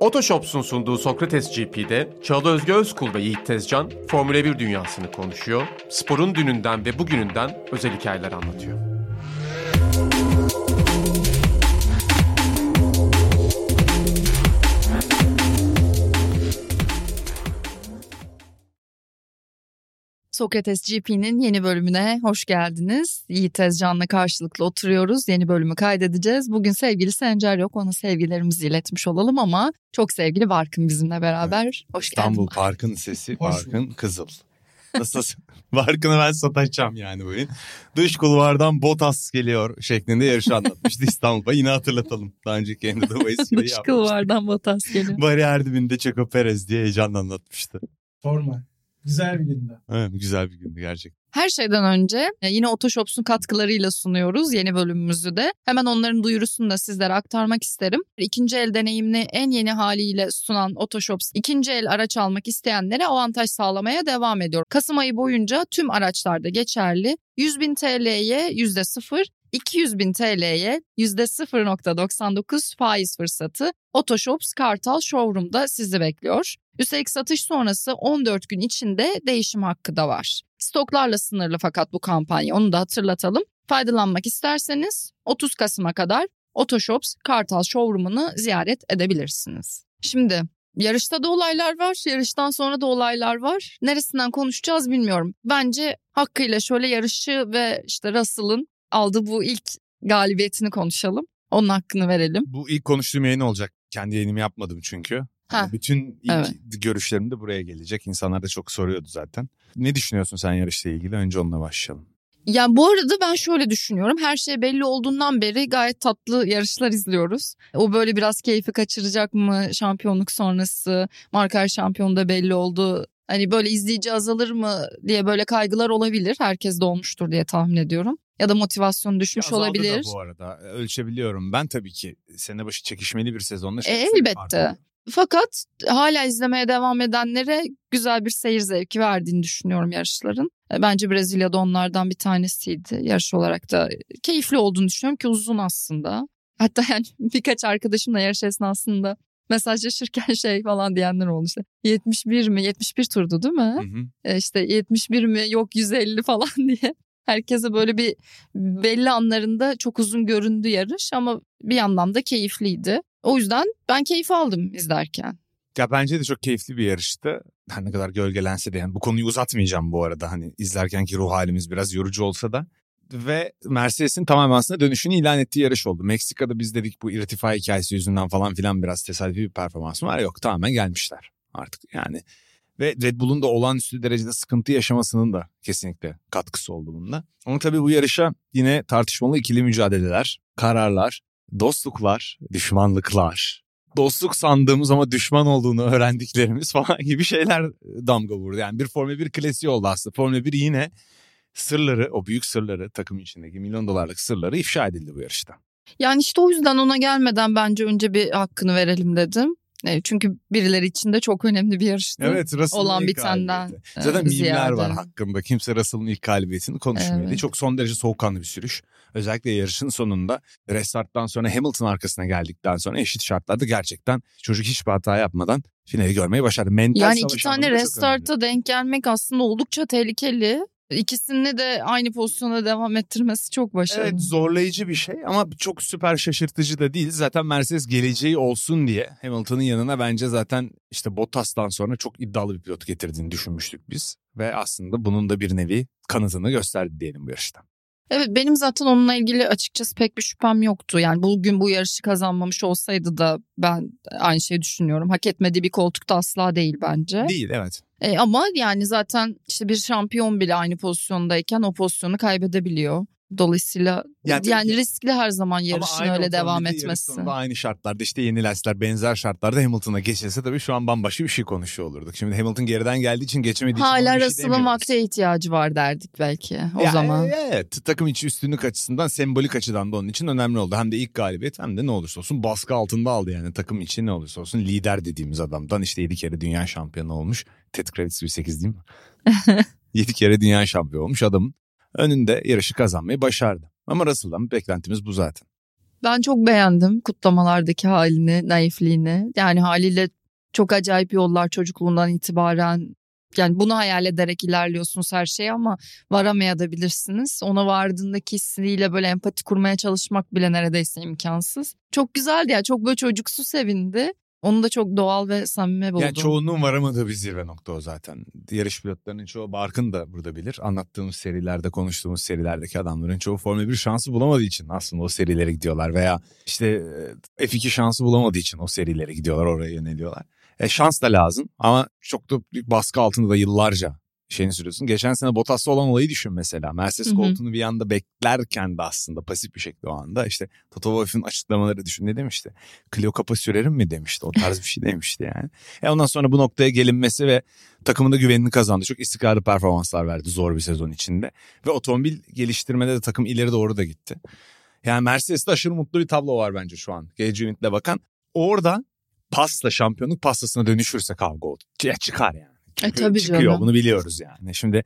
Otoshops'un sunduğu Sokrates GP'de Çağla Özge Özkul ve Yiğit Tezcan Formula 1 dünyasını konuşuyor, sporun dününden ve bugününden özel hikayeler anlatıyor. Sokrates GP'nin yeni bölümüne hoş geldiniz. Yiğit Tezcan'la karşılıklı oturuyoruz. Yeni bölümü kaydedeceğiz. Bugün sevgili Sencer yok. Ona sevgilerimizi iletmiş olalım ama çok sevgili Barkın bizimle beraber. Evet. Hoş İstanbul geldin. İstanbul Park'ın sesi Barkın Kızıl. Nasıl? Barkın'ı ben sataşacağım yani bugün. Dış kulvardan Botas geliyor şeklinde yarışı anlatmıştı İstanbul'a. Yine hatırlatalım. Daha önceki the Waste'yi Dış kulvardan Botas geliyor. Bariyer dibinde Checo Perez diye heyecanla anlatmıştı. Formal. Güzel bir gündü. Evet güzel bir gündü gerçekten. Her şeyden önce e, yine Otoshops'un katkılarıyla sunuyoruz yeni bölümümüzü de. Hemen onların duyurusunu da sizlere aktarmak isterim. İkinci el deneyimini en yeni haliyle sunan Otoshops ikinci el araç almak isteyenlere avantaj sağlamaya devam ediyor. Kasım ayı boyunca tüm araçlarda geçerli 100 bin TL'ye %0 200 bin TL'ye %0.99 faiz fırsatı Otoshops Kartal Showroom'da sizi bekliyor. Üstelik satış sonrası 14 gün içinde değişim hakkı da var. Stoklarla sınırlı fakat bu kampanya onu da hatırlatalım. Faydalanmak isterseniz 30 Kasım'a kadar Otoshops Kartal Showroom'unu ziyaret edebilirsiniz. Şimdi yarışta da olaylar var, yarıştan sonra da olaylar var. Neresinden konuşacağız bilmiyorum. Bence hakkıyla şöyle yarışı ve işte Russell'ın aldığı bu ilk galibiyetini konuşalım. Onun hakkını verelim. Bu ilk konuştuğum yayın olacak. Kendi yayınımı yapmadım çünkü. Ha, Bütün ilk evet. görüşlerim de buraya gelecek. İnsanlar da çok soruyordu zaten. Ne düşünüyorsun sen yarışla ilgili? Önce onunla başlayalım. Ya bu arada ben şöyle düşünüyorum. Her şey belli olduğundan beri gayet tatlı yarışlar izliyoruz. O böyle biraz keyfi kaçıracak mı? Şampiyonluk sonrası markaj şampiyonu da belli oldu. Hani böyle izleyici azalır mı diye böyle kaygılar olabilir. Herkes de olmuştur diye tahmin ediyorum. Ya da motivasyon düşmüş Azaldı olabilir. Da bu arada ölçebiliyorum. Ben tabii ki sene başı çekişmeli bir sezonda. E, elbette. Fakat hala izlemeye devam edenlere güzel bir seyir zevki verdiğini düşünüyorum yarışların. E, bence Brezilya'da onlardan bir tanesiydi. Yarış olarak da keyifli olduğunu düşünüyorum ki uzun aslında. Hatta yani birkaç arkadaşımla yarış esnasında mesajlaşırken şey falan diyenler oldu işte. 71 mi? 71 turdu değil mi? Hı hı. E işte 71 mi? Yok 150 falan diye. Herkese böyle bir belli anlarında çok uzun göründü yarış ama bir yandan da keyifliydi. O yüzden ben keyif aldım izlerken. Ya bence de çok keyifli bir yarıştı. Her ne kadar gölgelense de yani bu konuyu uzatmayacağım bu arada. Hani izlerkenki ruh halimiz biraz yorucu olsa da. Ve Mercedes'in tamamen aslında dönüşünü ilan ettiği yarış oldu. Meksika'da biz dedik bu irtifa hikayesi yüzünden falan filan biraz tesadüfi bir performans var. Yok tamamen gelmişler artık yani. Ve Red Bull'un da olağanüstü derecede sıkıntı yaşamasının da kesinlikle katkısı oldu bununla. Ama tabii bu yarışa yine tartışmalı ikili mücadeleler, kararlar, dostluklar, düşmanlıklar, dostluk sandığımız ama düşman olduğunu öğrendiklerimiz falan gibi şeyler damga vurdu. Yani bir Formula 1 klasiği oldu aslında. Formula 1 yine sırları, o büyük sırları, takım içindeki milyon dolarlık sırları ifşa edildi bu yarışta. Yani işte o yüzden ona gelmeden bence önce bir hakkını verelim dedim. E, çünkü birileri için de çok önemli bir yarıştı. Evet Russell'ın olan bitenden e, Zaten mimler var hakkında. Kimse Russell'ın ilk galibiyetini konuşmuyordu. Evet. Çok son derece soğukkanlı bir sürüş. Özellikle yarışın sonunda restarttan sonra Hamilton arkasına geldikten sonra eşit şartlarda gerçekten çocuk hiçbir hata yapmadan finali görmeyi başardı. Mental yani iki tane restarta denk gelmek aslında oldukça tehlikeli. İkisini de aynı pozisyona devam ettirmesi çok başarılı. Evet zorlayıcı bir şey ama çok süper şaşırtıcı da değil. Zaten Mercedes geleceği olsun diye Hamilton'ın yanına bence zaten işte Bottas'tan sonra çok iddialı bir pilot getirdiğini düşünmüştük biz. Ve aslında bunun da bir nevi kanıtını gösterdi diyelim bu yarışta. Evet benim zaten onunla ilgili açıkçası pek bir şüphem yoktu. Yani bugün bu yarışı kazanmamış olsaydı da ben aynı şeyi düşünüyorum. Hak etmediği bir koltukta asla değil bence. Değil evet. E, ama yani zaten işte bir şampiyon bile aynı pozisyondayken o pozisyonu kaybedebiliyor. Dolayısıyla yani, yani riskli her zaman yarışın öyle devam etmesi. Aynı şartlarda işte yeni lastikler benzer şartlarda Hamilton'a geçilse tabii şu an bambaşka bir şey konuşuyor olurduk. Şimdi Hamilton geriden geldiği için geçemediği Hala için Hala Russell'ın vakte ihtiyacı var derdik belki o ya, zaman. Evet takım içi üstünlük açısından sembolik açıdan da onun için önemli oldu. Hem de ilk galibiyet hem de ne olursa olsun baskı altında aldı yani takım için ne olursa olsun lider dediğimiz adamdan işte 7 kere dünya şampiyonu olmuş. Ted Kravitz 8 değil mi? 7 kere dünya şampiyonu olmuş adamın önünde yarışı kazanmayı başardı. Ama Russell'dan beklentimiz bu zaten. Ben çok beğendim kutlamalardaki halini, naifliğini. Yani haliyle çok acayip yollar çocukluğundan itibaren yani bunu hayal ederek ilerliyorsunuz her şeye ama varamayabilirsiniz. Ona vardığındaki hissiyle böyle empati kurmaya çalışmak bile neredeyse imkansız. Çok güzeldi ya çok böyle çocuksu sevindi. Onu da çok doğal ve samimi buldum. Yani çoğunluğun varamadığı bir zirve nokta o zaten. Yarış pilotlarının çoğu Barkın da burada bilir. Anlattığımız serilerde, konuştuğumuz serilerdeki adamların çoğu Formula 1 şansı bulamadığı için aslında o serilere gidiyorlar. Veya işte e, F2 şansı bulamadığı için o serilere gidiyorlar, oraya yöneliyorlar. E, şans da lazım ama çok da büyük baskı altında da yıllarca şeyini sürüyorsun. Geçen sene Bottas'ta olan olayı düşün mesela. Mercedes koltuğunu bir anda beklerken de aslında pasif bir şekilde o anda işte Toto Wolff'un açıklamaları düşün ne demişti? Clio kapa sürerim mi demişti. O tarz bir şey demişti yani. E ondan sonra bu noktaya gelinmesi ve takımında güvenini kazandı. Çok istikrarlı performanslar verdi zor bir sezon içinde. Ve otomobil geliştirmede de takım ileri doğru da gitti. Yani Mercedes'te aşırı mutlu bir tablo var bence şu an. Gage Unit'le bakan. Orada pasla şampiyonluk pastasına dönüşürse kavga oldu. Çıkar yani. E, tabii çıkıyor canım. bunu biliyoruz yani. Şimdi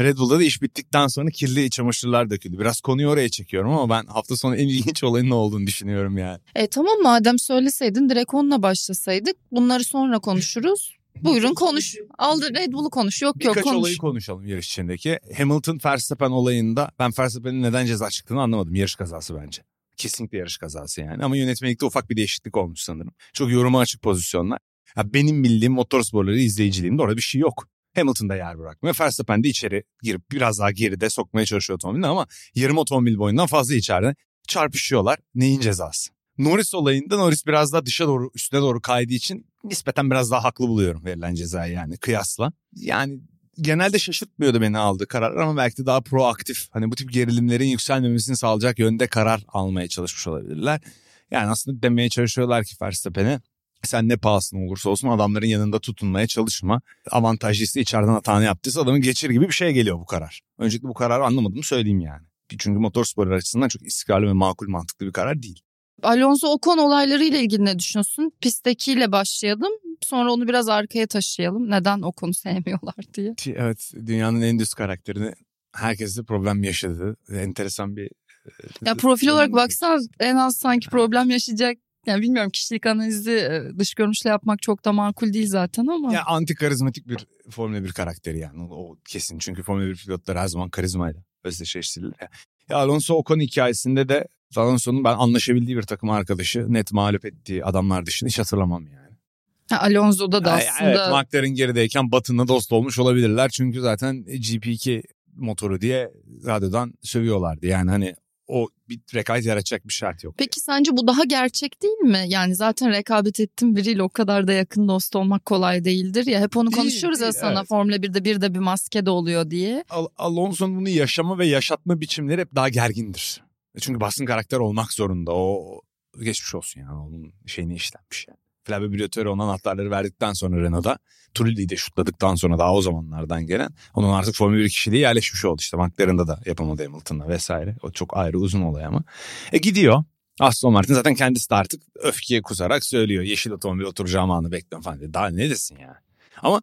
Red Bull'da da iş bittikten sonra kirli çamaşırlar döküldü. Biraz konuyu oraya çekiyorum ama ben hafta sonu en ilginç olayın ne olduğunu düşünüyorum yani. E tamam madem söyleseydin direkt onunla başlasaydık. Bunları sonra konuşuruz. Buyurun konuş. Aldı Red Bull'u konuş. Yok yok Birkaç konuş. olayı konuşalım yarış içindeki. Hamilton Verstappen olayında ben Verstappen'in neden ceza çıktığını anlamadım. Yarış kazası bence. Kesinlikle yarış kazası yani. Ama yönetmelikte ufak bir değişiklik olmuş sanırım. Çok yoruma açık pozisyonlar. Ya benim bildiğim motorsporları izleyiciliğimde orada bir şey yok. Hamilton'da yer bırakmıyor. Verstappen de içeri girip biraz daha geride sokmaya çalışıyor otomobilini ama yarım otomobil boyundan fazla içeride çarpışıyorlar. Neyin cezası? Norris olayında Norris biraz daha dışa doğru üstüne doğru kaydığı için nispeten biraz daha haklı buluyorum verilen cezayı yani kıyasla. Yani genelde şaşırtmıyordu beni aldığı karar ama belki de daha proaktif. Hani bu tip gerilimlerin yükselmemesini sağlayacak yönde karar almaya çalışmış olabilirler. Yani aslında demeye çalışıyorlar ki Verstappen'e sen ne pahasına olursa olsun adamların yanında tutunmaya çalışma. Avantajlıysa içeriden hatanı yaptıysa adamı geçir gibi bir şey geliyor bu karar. Öncelikle bu kararı anlamadığımı söyleyeyim yani. Çünkü motorspor açısından çok istikrarlı ve makul mantıklı bir karar değil. Alonso Ocon olaylarıyla ilgili ne düşünüyorsun? Pisttekiyle başlayalım. Sonra onu biraz arkaya taşıyalım. Neden Ocon'u sevmiyorlar diye. Evet dünyanın en düz karakterini herkes de problem yaşadı. Enteresan bir... Ya profil olarak baksan en az sanki problem yaşayacak. Yani bilmiyorum kişilik analizi dış görünüşle yapmak çok da makul değil zaten ama. Ya anti karizmatik bir Formula 1 karakteri yani o, kesin. Çünkü Formula 1 pilotları her zaman karizmayla özdeşleştirilir. Ya, ya Alonso Ocon hikayesinde de Alonso'nun ben anlaşabildiği bir takım arkadaşı net mağlup ettiği adamlar dışında hiç hatırlamam yani. Ha, Alonso'da da aslında. Evet McLaren gerideyken Batın'la dost olmuş olabilirler. Çünkü zaten GP2 motoru diye radyodan sövüyorlardı. Yani hani o bir rekabet yaratacak bir şart yok. Peki sence bu daha gerçek değil mi? Yani zaten rekabet ettiğin biriyle o kadar da yakın dost olmak kolay değildir ya. Hep onu Değil, konuşuyoruz ya değil, sana evet. Formula 1'de bir de bir maske de oluyor diye. Al- Alonso'nun bunu yaşama ve yaşatma biçimleri hep daha gergindir. Çünkü basın karakter olmak zorunda. O geçmiş olsun yani onun şeyini işlenmiş yani. Flavio Briatore onun anahtarları verdikten sonra Renault'da Trulli'yi de şutladıktan sonra daha o zamanlardan gelen onun artık Formula 1 kişiliği yerleşmiş oldu işte. McLaren'da da yapamadı Hamilton'la vesaire. O çok ayrı uzun olay ama. E gidiyor. Aston Martin zaten kendisi de artık öfkeye kusarak söylüyor. Yeşil otomobil oturacağım anı bekliyorum falan. Daha ne desin ya. Ama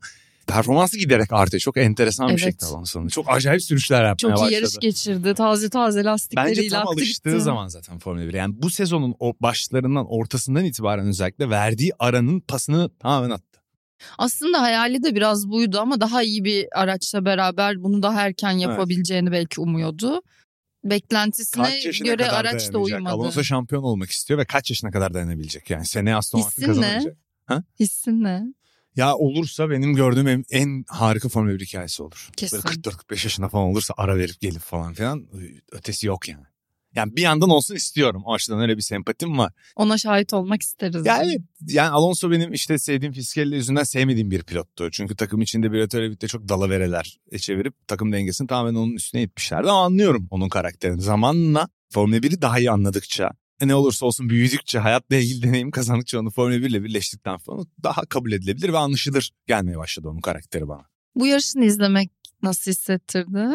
performansı giderek artıyor. Çok enteresan bir Evet. şekilde Alonso'nun. Çok acayip sürüşler yapmaya Çok başladı. iyi yarış geçirdi. Taze taze lastikleriyle Bence tam alıştığı gitti. zaman zaten Formula 1'e. Yani bu sezonun o başlarından ortasından itibaren özellikle verdiği aranın pasını tamamen attı. Aslında hayali de biraz buydu ama daha iyi bir araçla beraber bunu daha erken yapabileceğini belki umuyordu. Beklentisine göre araç da uymadı. Alonso şampiyon olmak istiyor ve kaç yaşına kadar dayanabilecek? Yani seneye Aston Martin Hissin ne? kazanacak. Hissin ne? Ya olursa benim gördüğüm en, en harika Formula 1 hikayesi olur. Kesin. Böyle 44-45 yaşında falan olursa ara verip gelip falan filan ötesi yok yani. Yani bir yandan olsun istiyorum. O açıdan öyle bir sempatim var. Ona şahit olmak isteriz. Ya evet yani Alonso benim işte sevdiğim Fiskelli yüzünden sevmediğim bir pilottu. Çünkü takım içinde bir birlikte çok dalavereler çevirip takım dengesini tamamen onun üstüne itmişlerdi. Ama anlıyorum onun karakterini. Zamanla Formula 1'i daha iyi anladıkça e ne olursa olsun büyüdükçe hayatla ilgili deneyim kazandıkça onu Formula 1 ile birleştikten sonra daha kabul edilebilir ve anlaşılır gelmeye başladı onun karakteri bana. Bu yarışını izlemek nasıl hissettirdi?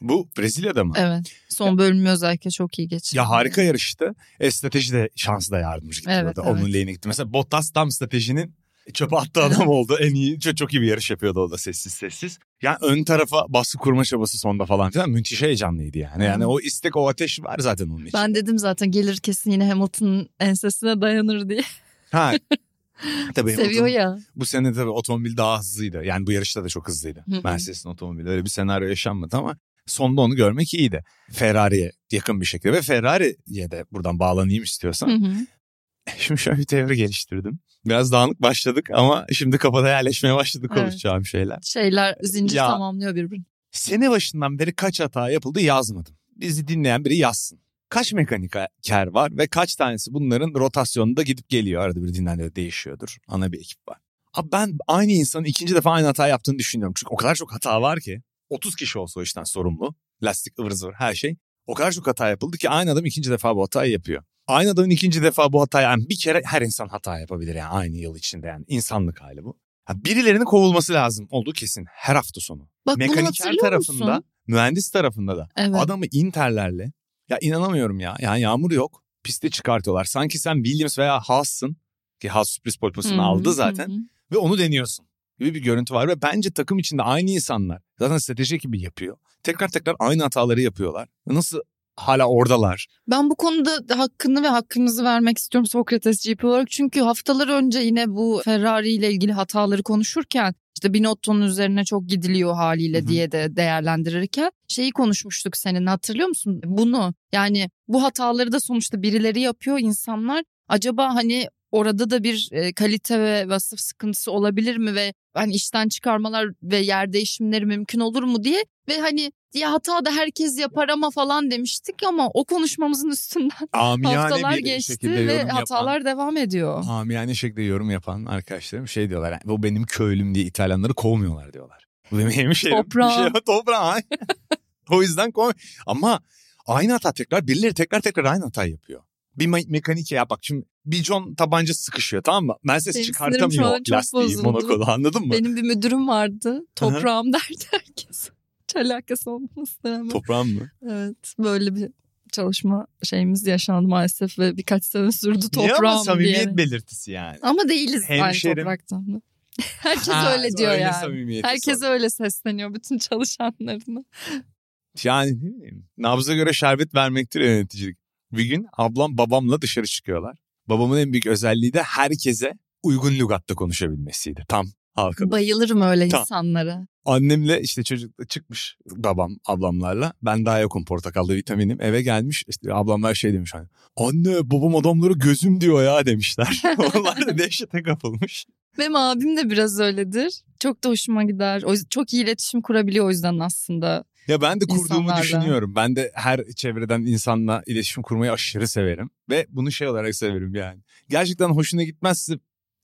Bu Brezilya'da mı? Evet. Son bölümü özellikle çok iyi geçirdi. Ya harika yarıştı. E, strateji de şansı da yardımcı gitti Evet, burada. evet. Onun lehine gitti. Mesela Bottas tam stratejinin Çöpe attı adam oldu. En iyi çok, çok iyi bir yarış yapıyordu o da sessiz sessiz. Yani ön tarafa baskı kurma çabası sonda falan filan müthiş heyecanlıydı yani. Yani o istek o ateş var zaten onun için. Ben dedim zaten gelir kesin yine Hamilton'ın ensesine dayanır diye. Ha. Tabii Seviyor otom- ya. Bu sene tabii otomobil daha hızlıydı. Yani bu yarışta da çok hızlıydı. Hı hı. Mercedes'in otomobili. Öyle bir senaryo yaşanmadı ama sonda onu görmek iyiydi. Ferrari'ye yakın bir şekilde ve Ferrari'ye de buradan bağlanayım istiyorsan. Şimdi şöyle bir teori geliştirdim. Biraz dağınık başladık ama şimdi kafada yerleşmeye başladı Evet. konuşacağım şeyler. Şeyler zincir Ya. tamamlıyor birbirini. Sene başından beri kaç hata yapıldı yazmadım. Bizi dinleyen biri yazsın. Kaç mekaniker var ve kaç tanesi bunların rotasyonunda gidip geliyor. Arada bir dinleniyor değişiyordur. Ana bir ekip var. Abi ben aynı insanın ikinci defa aynı hata yaptığını düşünüyorum. Çünkü o kadar çok hata var ki. 30 kişi olsa o işten sorumlu. Lastik ıvır zıvır her şey. O kadar çok hata yapıldı ki aynı adam ikinci defa bu hatayı yapıyor. Aynı adamın ikinci defa bu hatayı yani bir kere her insan hata yapabilir yani aynı yıl içinde yani insanlık hali bu. Ha, birilerinin kovulması lazım olduğu kesin her hafta sonu. Bak Mekaniker tarafında, musun? mühendis tarafında da Evet. adamı interlerle ya inanamıyorum ya. Yani yağmur yok. Piste çıkartıyorlar. Sanki sen Williams veya Haas'sın ki Haas sürpriz pole aldı zaten hı hı. ve onu deniyorsun gibi bir görüntü var ve bence takım içinde aynı insanlar zaten strateji ekibi yapıyor. Tekrar tekrar aynı hataları yapıyorlar. Nasıl hala oradalar? Ben bu konuda hakkını ve hakkımızı vermek istiyorum Sokrates GP olarak. Çünkü haftalar önce yine bu Ferrari ile ilgili hataları konuşurken işte Binotto'nun üzerine çok gidiliyor haliyle Hı hı. diye de değerlendirirken şeyi konuşmuştuk senin hatırlıyor musun? Bunu yani bu hataları da sonuçta birileri yapıyor insanlar. Acaba hani orada da bir e, kalite ve vasıf sıkıntısı olabilir mi ve hani işten çıkarmalar ve yer değişimleri mümkün olur mu diye ve hani ya hata da herkes yapar ama falan demiştik ama o konuşmamızın üstünden Amiyane haftalar bir geçti ve yorum hatalar yapan, devam ediyor. amiyane şekilde yorum yapan arkadaşlarım şey diyorlar. Yani, bu benim köylüm diye İtalyanları kovmuyorlar diyorlar. Bu benim hemşehrim. Toprağım. Şey, toprağım. o yüzden kov. Ama aynı hata tekrar birileri tekrar tekrar aynı hata yapıyor. Bir me- mekanik ya bak şimdi bir John tabanca sıkışıyor tamam mı? Mercedes Benim çıkartamıyor lastiği bozuldu. Monaco'da anladın mı? Benim bir müdürüm vardı. Toprağım derdi herkes. Hiç alakası olmamasına rağmen. Toprağım mı? Evet böyle bir çalışma şeyimiz yaşandı maalesef ve birkaç sene sürdü Niye ama toprağım samimiyet diye. belirtisi yani. Ama değiliz aynı Hemşerim. topraktan. Herkes Ha, öyle diyor öyle yani. Herkes sonra. öyle sesleniyor bütün çalışanlarına. Yani ne bileyim. Nabza göre şerbet vermektir yöneticilik. Bir gün ablam babamla dışarı çıkıyorlar. Babamın en büyük özelliği de herkese uygun lügatta konuşabilmesiydi. Tam halkada. Bayılırım öyle Tamam. insanlara. Annemle işte çocuk çıkmış babam ablamlarla. Ben daha yokum portakallı vitaminim. Eve gelmiş işte ablamlar şey demiş hani. Anne babam adamları gözüm diyor ya demişler. Onlar da dehşete kapılmış. Benim abim de biraz öyledir. Çok da hoşuma gider. O çok iyi iletişim kurabiliyor o yüzden aslında. Ya ben de kurduğumu İnsanlarla. düşünüyorum. Ben de her çevreden insanla iletişim kurmayı aşırı severim. Ve bunu şey olarak severim yani. Gerçekten hoşuna gitmezse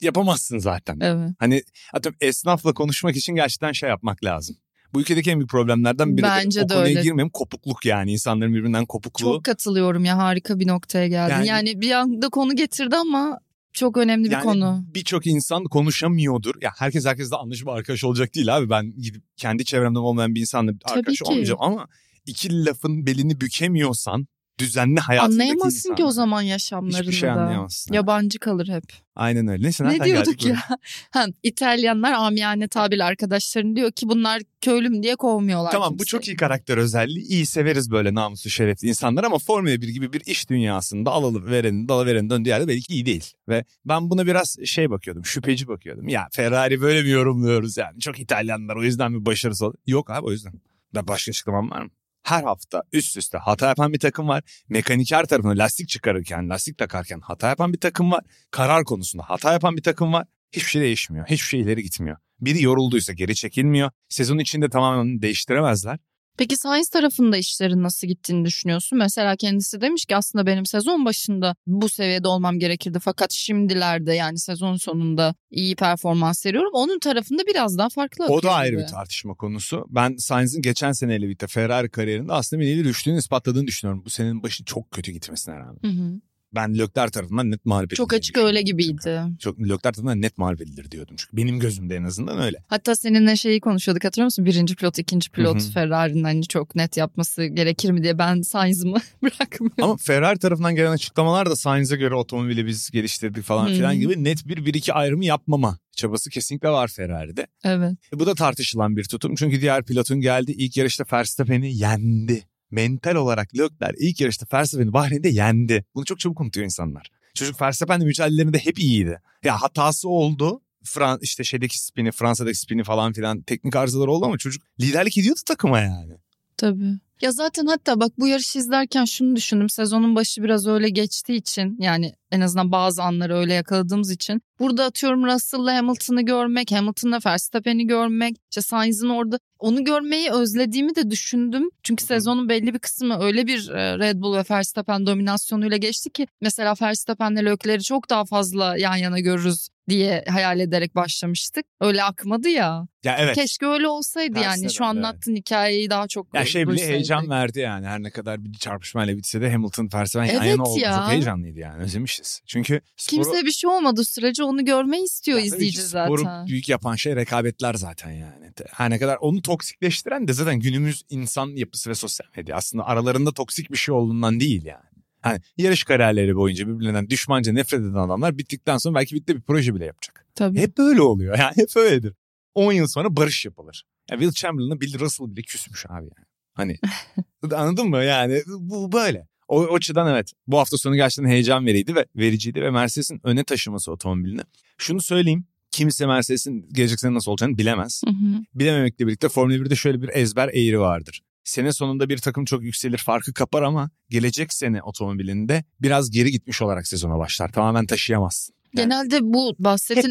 yapamazsın zaten. Evet. Hani atıyorum esnafla konuşmak için gerçekten şey yapmak lazım. Bu ülkedeki en büyük problemlerden biri Bence de, o de konuya öyle. girmeyeyim kopukluk yani insanların birbirinden kopukluğu. Çok katılıyorum ya harika bir noktaya geldin. Yani- Yani, bir anda konu getirdi ama çok önemli bir yani konu. birçok insan konuşamıyordur. Ya herkes herkesle anlaşıp arkadaş olacak değil abi. Ben gidip kendi çevremden olmayan bir insanla Tabii arkadaş ki. olmayacağım ama iki lafın belini bükemiyorsan düzenli hayatındaki Anlayamazsın ki insanlar. o zaman yaşamlarını Hiçbir şey da. anlayamazsın. Yabancı kalır hep. Aynen öyle. Neyse Ne diyorduk ya? Ha, İtalyanlar amiyane tabirle arkadaşların diyor ki bunlar köylüm diye kovmuyorlar. Tamam bu kimseyi. çok iyi karakter özelliği. İyi severiz böyle namuslu şerefli insanlar ama Formula 1 gibi bir iş dünyasında alalı verenin dala verenin döndüğü yerde belki iyi değil. Ve ben buna biraz şey bakıyordum şüpheci bakıyordum. Ya Ferrari böyle mi yorumluyoruz yani çok İtalyanlar o yüzden bir başarısı ol- Yok abi o yüzden. Ben başka açıklamam var mı? Her hafta üst üste hata yapan bir takım var. Mekaniker tarafında lastik çıkarırken, lastik takarken hata yapan bir takım var. Karar konusunda hata yapan bir takım var. Hiçbir şey değişmiyor. Hiçbir şey ileri gitmiyor. Biri yorulduysa geri çekilmiyor. Sezon içinde tamamen değiştiremezler. Peki Sainz tarafında işlerin nasıl gittiğini düşünüyorsun? Mesela kendisi demiş ki aslında benim sezon başında bu seviyede olmam gerekirdi. Fakat şimdilerde yani sezon sonunda iyi performans veriyorum. Onun tarafında biraz daha farklı O da ayrı gibi. bir tartışma konusu. Ben Sainz'in geçen seneyle birlikte Ferrari kariyerinde aslında bir nevi düştüğünü ispatladığını düşünüyorum. Bu senenin başı çok kötü gitmesine rağmen. Hı hı. Ben Lökler tarafından net mağlup edilir. Çok açık öyle gibiydi. Çok Lökler tarafından net mağlup edilir diyordum. Çünkü benim gözümde en azından öyle. Hatta seninle şeyi konuşuyorduk hatırlıyor musun? Birinci pilot, ikinci pilot. Ferrari'nin hani çok net yapması gerekir mi diye ben Sainz'ımı bırakmıyorum. Ama Ferrari tarafından gelen açıklamalar da Sainz'e göre otomobili biz geliştirdik falan filan gibi net bir 1-2 ayrımı yapmama çabası kesinlikle var Ferrari'de. Evet. E, Bu da tartışılan bir tutum. Çünkü diğer pilotun geldi ilk yarışta Verstappen'i yendi. Mental olarak Leclerc ilk yarışta Verstappen'i Bahreyn'de yendi. Bunu çok çabuk unutuyor insanlar. Çocuk Verstappen'le mücadelelerinde hep iyiydi. Ya hatası oldu. Fran işte şeydeki spini, Fransa'daki spini falan filan teknik arızalar oldu ama çocuk liderlik ediyordu takıma yani. Tabii. Ya zaten hatta bak bu yarışı izlerken şunu düşündüm. Sezonun başı biraz öyle geçtiği için yani en azından bazı anları öyle yakaladığımız için. Burada atıyorum Russell'la Hamilton'ı görmek, Hamilton'la Verstappen'i görmek, işte Sainz'in orada onu görmeyi özlediğimi de düşündüm. Çünkü sezonun belli bir kısmı öyle bir e, Red Bull ve Verstappen dominasyonuyla geçti ki mesela Verstappen'le Leclerc'i çok daha fazla yan yana görürüz diye hayal ederek başlamıştık. Öyle akmadı ya. Ya evet. Keşke öyle olsaydı yani. Tersine Şu döndü, anlattığın hikayeyi daha çok Ya şey bile duysaydık. heyecan verdi yani. Her ne kadar bir çarpışmayla bitse de Hamilton Verstappen yan Evet yana oldu. Çok heyecanlıydı yani. Özlemişiz. Çünkü sporu- Kimseye bir şey olmadığı sürece onu görmeyi istiyor Ya tabii ki izleyici sporu zaten. büyük yapan şey rekabetler zaten yani. Her ne kadar onu toksikleştiren de zaten günümüz insan yapısı ve sosyal medya. Aslında aralarında toksik bir şey olduğundan değil yani. Hani yarış kariyerleri boyunca birbirlerinden düşmanca nefret eden adamlar bittikten sonra belki birlikte bir proje bile yapacak. Tabii. Hep böyle oluyor yani hep öyledir. 10 yıl sonra barış yapılır. Yani Will Chamberlain'la Bill Russell bile küsmüş abi yani. Hani anladın mı yani bu böyle. O, o açıdan evet bu hafta sonu gerçekten heyecan veriydi ve vericiydi ve Mercedes'in öne taşıması otomobilini. Şunu söyleyeyim kimse Mercedes'in gelecek sene nasıl olacağını bilemez. Hı hı. Bilememekle birlikte Formula 1'de şöyle bir ezber eğri vardır. Sene sonunda bir takım çok yükselir farkı kapar ama gelecek sene otomobilinde biraz geri gitmiş olarak sezona başlar. Tamamen taşıyamazsın. Yani, Genelde bu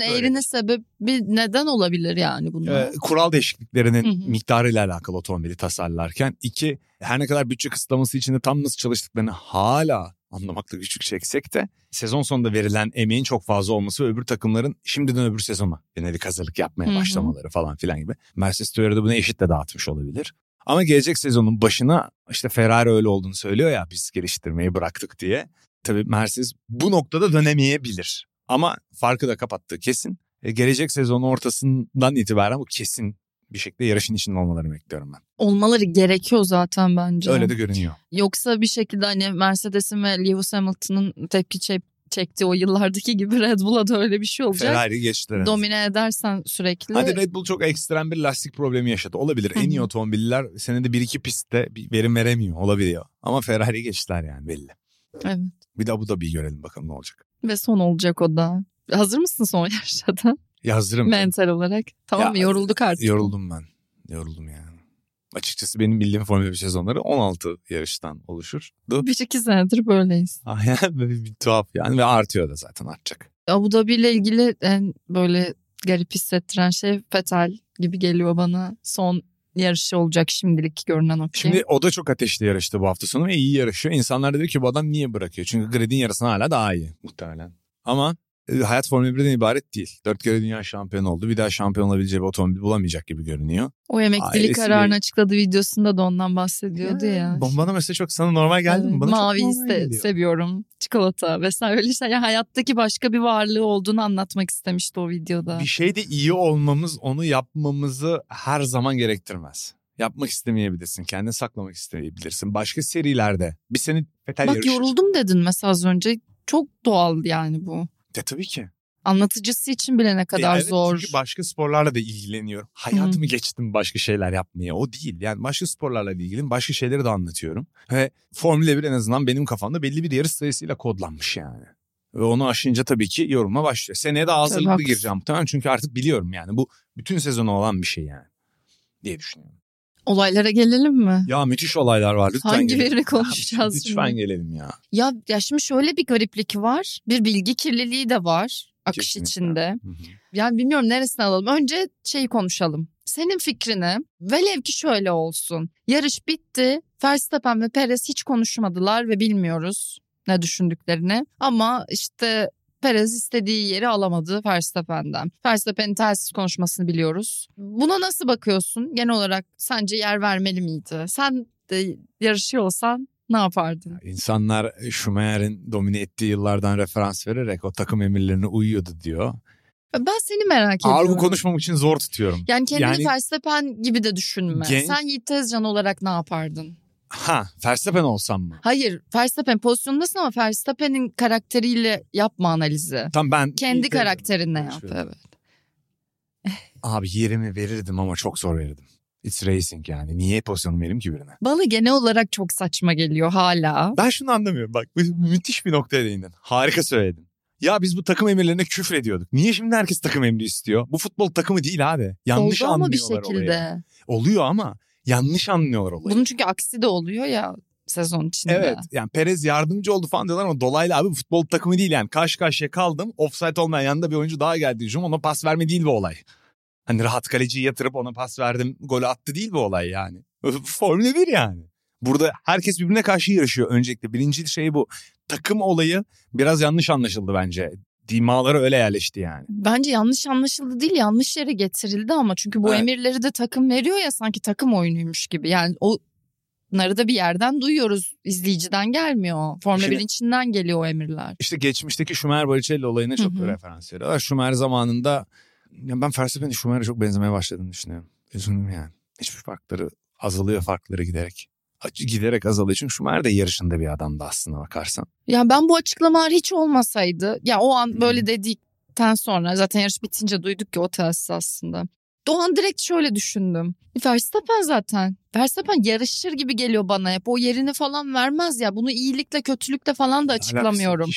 böyledir. eğrinin sebebi neden olabilir yani bunlar? e, kural değişikliklerinin Hı hı. miktarıyla alakalı otomobili tasarlarken. iki her ne kadar bütçe kısıtlaması içinde tam nasıl çalıştıklarını hala anlamakta güçlük çeksek de sezon sonunda verilen emeğin çok fazla olması ve öbür takımların şimdiden öbür sezona yönelik hazırlık yapmaya başlamaları falan filan gibi. Mercedes teoride bunu eşit de dağıtmış olabilir. Ama gelecek sezonun başına işte Ferrari öyle olduğunu söylüyor ya biz geliştirmeyi bıraktık diye. Tabii Mercedes bu noktada dönemeyebilir. Ama farkı da kapattığı kesin. E, gelecek sezonun ortasından itibaren bu kesin bir şekilde yarışın içinde olmalarını bekliyorum ben. Olmaları gerekiyor zaten bence. Öyle de görünüyor. Yoksa bir şekilde hani Mercedes'in ve Lewis Hamilton'ın tepki çek- çektiği o yıllardaki gibi Red Bull'a da öyle bir şey olacak. Ferrari geçtiler. Domine edersen sürekli. Hadi Red Bull çok ekstrem bir lastik problemi yaşadı. Olabilir. En iyi otomobiller senede bir iki pistte bir verim veremiyor. Olabiliyor. Ama Ferrari geçtiler yani belli. Evet. Bir de Abu Dhabi'yi görelim bakalım ne olacak. Ve son olacak o da. Hazır mısın son yarışa da? Ya hazırım. Mental olarak. Tamam mı? Ya, Yorulduk artık. Yoruldum ben. Yoruldum yani. Açıkçası benim bildiğim Formula 1 sezonları 16 yarıştan oluşur. Bir iki senedir böyleyiz. Aynen böyle bir tuhaf yani ve artıyor da zaten artacak. Abu Dhabi ile ilgili en böyle garip hissettiren şey Fetal gibi geliyor bana. Son yarışı olacak şimdilik görünen o ki. Şimdi o da çok ateşli yarıştı bu hafta sonu ve iyi yarışıyor. İnsanlar da diyor ki bu adam niye bırakıyor? Çünkü gridin yarısına hala daha iyi muhtemelen. Ama hayat Formula 1'den ibaret değil. Dört kere dünya şampiyonu oldu. Bir daha şampiyon olabileceği bir otomobil bulamayacak gibi görünüyor. o emeklilik ailesiyle- kararını açıkladığı videosunda da ondan bahsediyordu ya. Bu Bana mesela çok sana normal geldi mi? Bana Mavi iste seviyorum. Çikolata vesaire öyle şey. Yani hayattaki başka bir varlığı olduğunu anlatmak istemişti o videoda. Bir şeyde iyi olmamız onu yapmamızı her zaman gerektirmez. Yapmak istemeyebilirsin. Kendini saklamak istemeyebilirsin. Başka serilerde bir seni Fetel Bak yarışı. yoruldum dedin mesela az önce. Çok doğal yani bu. De tabii ki. Anlatıcısı için bile ne kadar evet, zor. Çünkü başka sporlarla da ilgileniyorum. Hayatımı geçtim başka şeyler yapmaya. O değil. Yani başka sporlarla ilgili başka şeyleri de anlatıyorum. Ve Formula 1 en azından benim kafamda belli bir yarış sayısıyla kodlanmış yani. Ve onu aşınca tabii ki yoruma başlıyor. Seneye de hazırlıklı gireceğim muhtemelen. Çünkü artık biliyorum yani. Bu bütün sezonu olan bir şey yani. Diye düşünüyorum. Olaylara gelelim mi? Ya müthiş olaylar var. Lütfen Hangi gelelim. konuşacağız Lütfen şimdi? gelelim ya. Ya, ya şimdi şöyle bir gariplik var. Bir bilgi kirliliği de var akış Kesinlikle. içinde. Hı hı. Yani bilmiyorum neresine alalım. Önce şeyi konuşalım. Senin fikrini velev ki şöyle olsun. Yarış bitti. Verstappen ve Perez hiç konuşmadılar ve bilmiyoruz ne düşündüklerini. Ama işte Perez istediği yeri alamadı Verstappen'den. Verstappen'in telsiz konuşmasını biliyoruz. Buna nasıl bakıyorsun? Genel olarak sence yer vermeli miydi? Sen de yarışıyor olsan ne yapardın? İnsanlar Schumacher'in domine ettiği yıllardan referans vererek o takım emirlerine uyuyordu diyor. Ben seni merak ediyorum. Argo konuşmam için zor tutuyorum. Yani kendini Yani- Verstappen gibi de düşünme. Gen- Sen Yiğit Tezcan olarak ne yapardın? Ha, Verstappen olsam mı? Hayır Verstappen pozisyondasın ama Verstappen'in karakteriyle yapma analizi. Tam ben Kendi karakterinle yap evet. Abi yerimi verirdim ama çok zor verirdim. It's racing yani. Niye pozisyonumu vereyim ki birine? Bana genel olarak çok saçma geliyor hala. Ben şunu anlamıyorum. Bak müthiş bir noktaya değindin. Harika söyledin. Ya biz bu takım emirlerine küfür ediyorduk. Niye şimdi herkes takım emri istiyor? Bu futbol takımı değil abi. Yanlış Oldu ama bir anlıyorlar şekilde. olayı. Oluyor ama yanlış anlıyorlar olayı. Bunun çünkü aksi de oluyor ya sezon içinde. Evet yani Perez yardımcı oldu falan diyorlar ama dolaylı abi futbol takımı değil yani. Karşı karşıya kaldım. Offside olmayan yanında bir oyuncu daha geldi hücum. Ona pas verme değil bu olay. Hani rahat kaleciyi yatırıp ona pas verdim. Golü attı değil bu olay yani. Formula 1 yani. Burada herkes birbirine karşı yarışıyor öncelikle. Birinci şey bu. Takım olayı biraz yanlış anlaşıldı bence. Dimaları öyle yerleşti yani. Bence yanlış anlaşıldı değil yanlış yere getirildi ama çünkü bu Evet. emirleri de takım veriyor ya sanki takım oyunuymuş gibi. Yani o Bunları da bir yerden duyuyoruz. İzleyiciden gelmiyor. Formula Şimdi- 1'in içinden geliyor o emirler. İşte geçmişteki Schumacher Baricelli olayına çok Hı hı. referans veriyorlar. Schumacher zamanında ya ben Verstappen'in Schumacher'e çok benzemeye başladığını düşünüyorum. Üzüldüm yani. Hiçbir farkları azalıyor farkları giderek. Giderek azalıyor. Çünkü Schumacher de yarışında bir adamdı aslında bakarsan. Ya ben bu açıklamalar hiç olmasaydı ya o an böyle dedikten sonra zaten yarış bitince duyduk ki o tesis aslında. O an direkt şöyle düşündüm. Verstappen zaten. Verstappen yarışır gibi geliyor bana hep. O yerini falan vermez ya. Bunu iyilikle kötülükle falan da açıklamıyorum.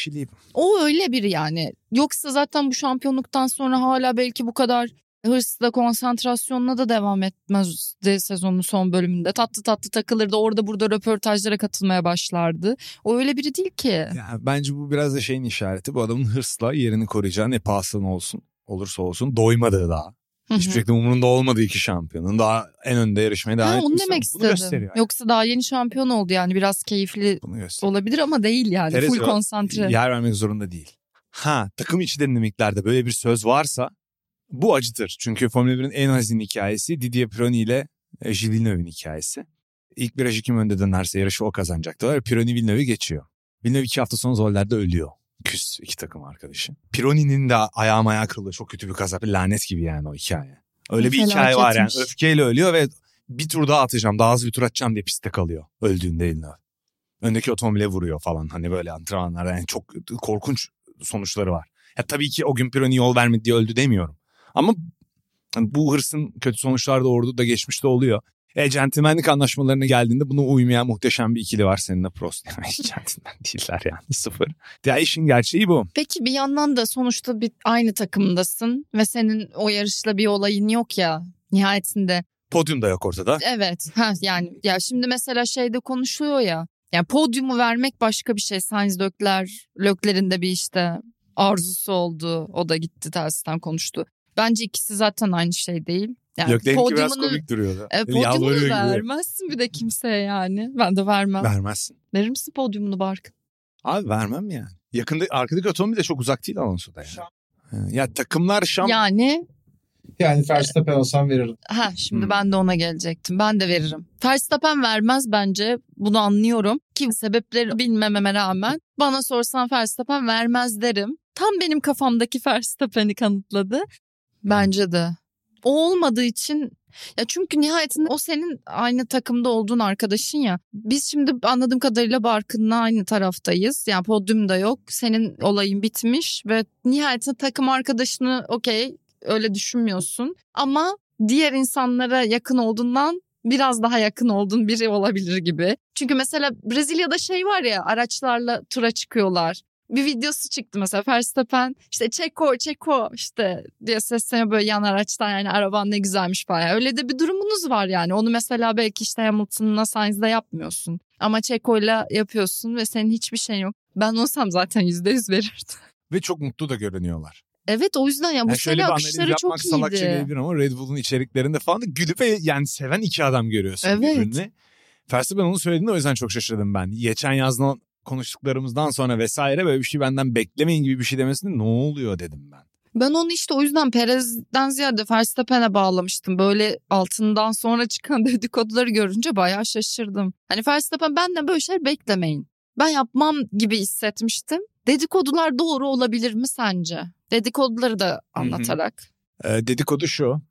O öyle biri yani. Yoksa zaten bu şampiyonluktan sonra hala belki bu kadar hırsla konsantrasyonla da devam etmezdi sezonun son bölümünde. Tatlı tatlı takılırdı orada burada röportajlara katılmaya başlardı. O öyle biri değil ki. Ya, bence bu biraz da şeyin işareti. Bu adamın hırsla yerini koruyacağı ne pahasına olsun olursa olsun doymadığı daha. Hiçbir şekilde umurunda olmadığı iki şampiyonun daha en önde yarışmaya devam Ha, onu etmesi. demek istedim. yani. Yoksa daha yeni şampiyon oldu yani biraz keyifli olabilir ama değil yani. Perez Full konsantre. yer vermek zorunda değil. Ha takım içi dinamiklerde böyle bir söz varsa bu acıtır. Çünkü Formula 1'in en hazin hikayesi Didier Pironi ile e, Gilles Villeneuve'in hikayesi. İlk virajı kim önde dönerse yarışı o kazanacaktı. Pironi Villeneuve'ü geçiyor. Villeneuve iki hafta sonra Zoller'de ölüyor. Küs iki takım arkadaşı. Pironi'nin de ayağım ayağı kırılıyor. Çok kötü bir kaza. Lanet gibi yani o hikaye. Öyle bir hikaye var yani. Öfkeyle ölüyor ve bir tur daha atacağım. Daha hızlı bir tur atacağım diye pistte kalıyor. Öldüğünde Villeneuve. Öndeki otomobile vuruyor falan. Hani böyle antrenmanlarda yani çok korkunç sonuçları var. Ya tabii ki o gün Pironi yol vermedi diye öldü demiyorum. Ama bu hırsın kötü sonuçlar doğurdu da geçmişte oluyor. E centilmenlik anlaşmalarına geldiğinde buna uymayan muhteşem bir ikili var seninle Prost. Yani hiç centilmen değiller yani sıfır. Ya işin gerçeği bu. Peki bir yandan da sonuçta bir aynı takımdasın ve senin o yarışla bir olayın yok ya nihayetinde. Podyum da yok ortada. Evet. Ha yani ya şimdi mesela şeyde konuşuyor ya. Yani podyumu vermek başka bir şey. Sainz Lökler, Lökler'in de bir işte arzusu oldu. O da gitti tersten konuştu. Bence ikisi zaten aynı şey değil. Yani Lökler'inki biraz podyumunu- komik duruyordu. E, podyumunu vermezsin bir de kimseye yani. Ben de vermem. Vermezsin. Verir misin podyumunu Barkın? Abi vermem yani. Yakında arkadaki otomobil de çok uzak değil Alonso'da yani. Ha, Ya takımlar şam Yani Yani Verstappen olsam veririm. ha şimdi Hmm. ben de ona gelecektim. Ben de veririm. Verstappen vermez bence. Bunu anlıyorum. Ki sebepleri bilmememe rağmen bana sorsan Verstappen vermez derim. Tam benim kafamdaki Verstappen'i kanıtladı. Bence de. O olmadığı için ya çünkü nihayetinde o senin aynı takımda olduğun arkadaşın ya. Biz şimdi anladığım kadarıyla Barkın'la aynı taraftayız. Yani podyumda yok. Senin olayın bitmiş ve nihayetinde takım arkadaşını okey öyle düşünmüyorsun. Ama diğer insanlara yakın olduğundan biraz daha yakın olduğun biri olabilir gibi. Çünkü mesela Brezilya'da şey var ya araçlarla tura çıkıyorlar. Bir videosu çıktı mesela Verstappen işte Çeko Çeko işte diye sesleniyor böyle yan araçtan yani araban ne güzelmiş falan. Öyle de bir durumunuz var yani. Onu mesela belki işte Hamilton'la Sainz'da yapmıyorsun. Ama Çeko'yla yapıyorsun ve senin hiçbir şeyin yok. Ben olsam zaten yüzde yüz verirdim. ve çok mutlu da görünüyorlar. Evet o yüzden ya bu Yani şöyle sene bir analiz akışları yapmak çok salakça iyiydi. gelebilir ama Red Bull'un içeriklerinde falan da gülüp ve yani seven iki adam görüyorsun Evet. birbirini. Verstappen onu söylediğinde o yüzden çok şaşırdım ben. Geçen yazdan konuştuklarımızdan sonra vesaire böyle bir şey benden beklemeyin gibi bir şey demesinde ne oluyor dedim ben. Ben onu işte o yüzden Perez'den ziyade Verstappen'e bağlamıştım. Böyle altından sonra çıkan dedikoduları görünce bayağı şaşırdım. Hani Verstappen benden böyle şeyler beklemeyin. Ben yapmam gibi hissetmiştim. Dedikodular doğru olabilir mi sence? Dedikoduları da anlatarak. Ee, dedikodu şu.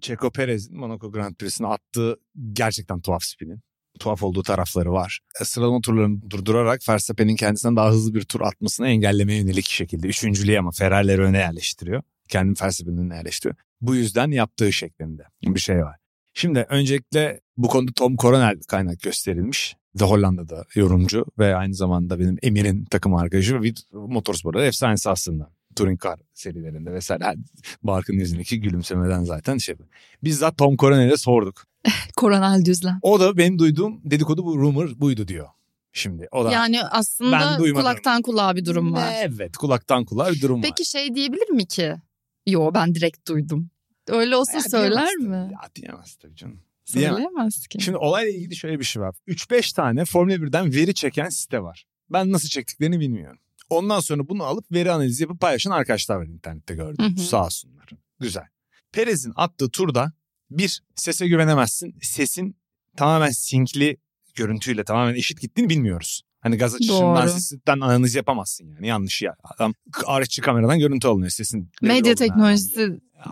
Checo Perez'in Monaco Grand Prix'sine attığı gerçekten tuhaf spinin. Tuhaf olduğu tarafları var. E, Sıralama turlarını durdurarak Verstappen'in kendisinden daha hızlı bir tur atmasını engellemeye yönelik şekilde. Üçüncülüğü ama Ferrari'leri öne yerleştiriyor. Kendini Verstappen'in önüne yerleştiriyor. Bu yüzden yaptığı şeklinde bir şey var. Şimdi öncelikle bu konuda Tom Coronel kaynak gösterilmiş. The Hollanda'da yorumcu ve aynı zamanda benim Emir'in takım arkadaşı ve motorsporda efsanesi aslında. Touring Car serilerinde vesaire. Yani Barkın yüzündeki gülümsemeden zaten şey. Bizzat Tom Coronel'e sorduk. Koronel Düzlem. O da benim duyduğum dedikodu bu rumor buydu diyor. Şimdi o da Yani Ben aslında duymadım. kulaktan kulağa bir durum var. Evet kulaktan kulağa bir durum var. Peki şey diyebilir mi ki? Yo ben direkt duydum. Öyle olsa Ya söyler tabii. mi? Ya diyemez tabii canım. Diyemez. Söyleyemez ki. Şimdi olayla ilgili şöyle bir şey var. 3-5 tane Formula 1'den veri çeken site var. Ben nasıl çektiklerini bilmiyorum. Ondan sonra bunu alıp veri analizi yapıp paylaşan arkadaşlar var internette gördüm. Hı hı. Sağ olsunlar. Güzel. Perez'in attığı turda bir sese güvenemezsin. Sesin tamamen sinkli görüntüyle tamamen eşit gittiğini bilmiyoruz. Hani gaz açışından sesten analiz yapamazsın yani. Yanlış ya. Adam araççı kameradan görüntü alınıyor sesin. Medya teknolojisi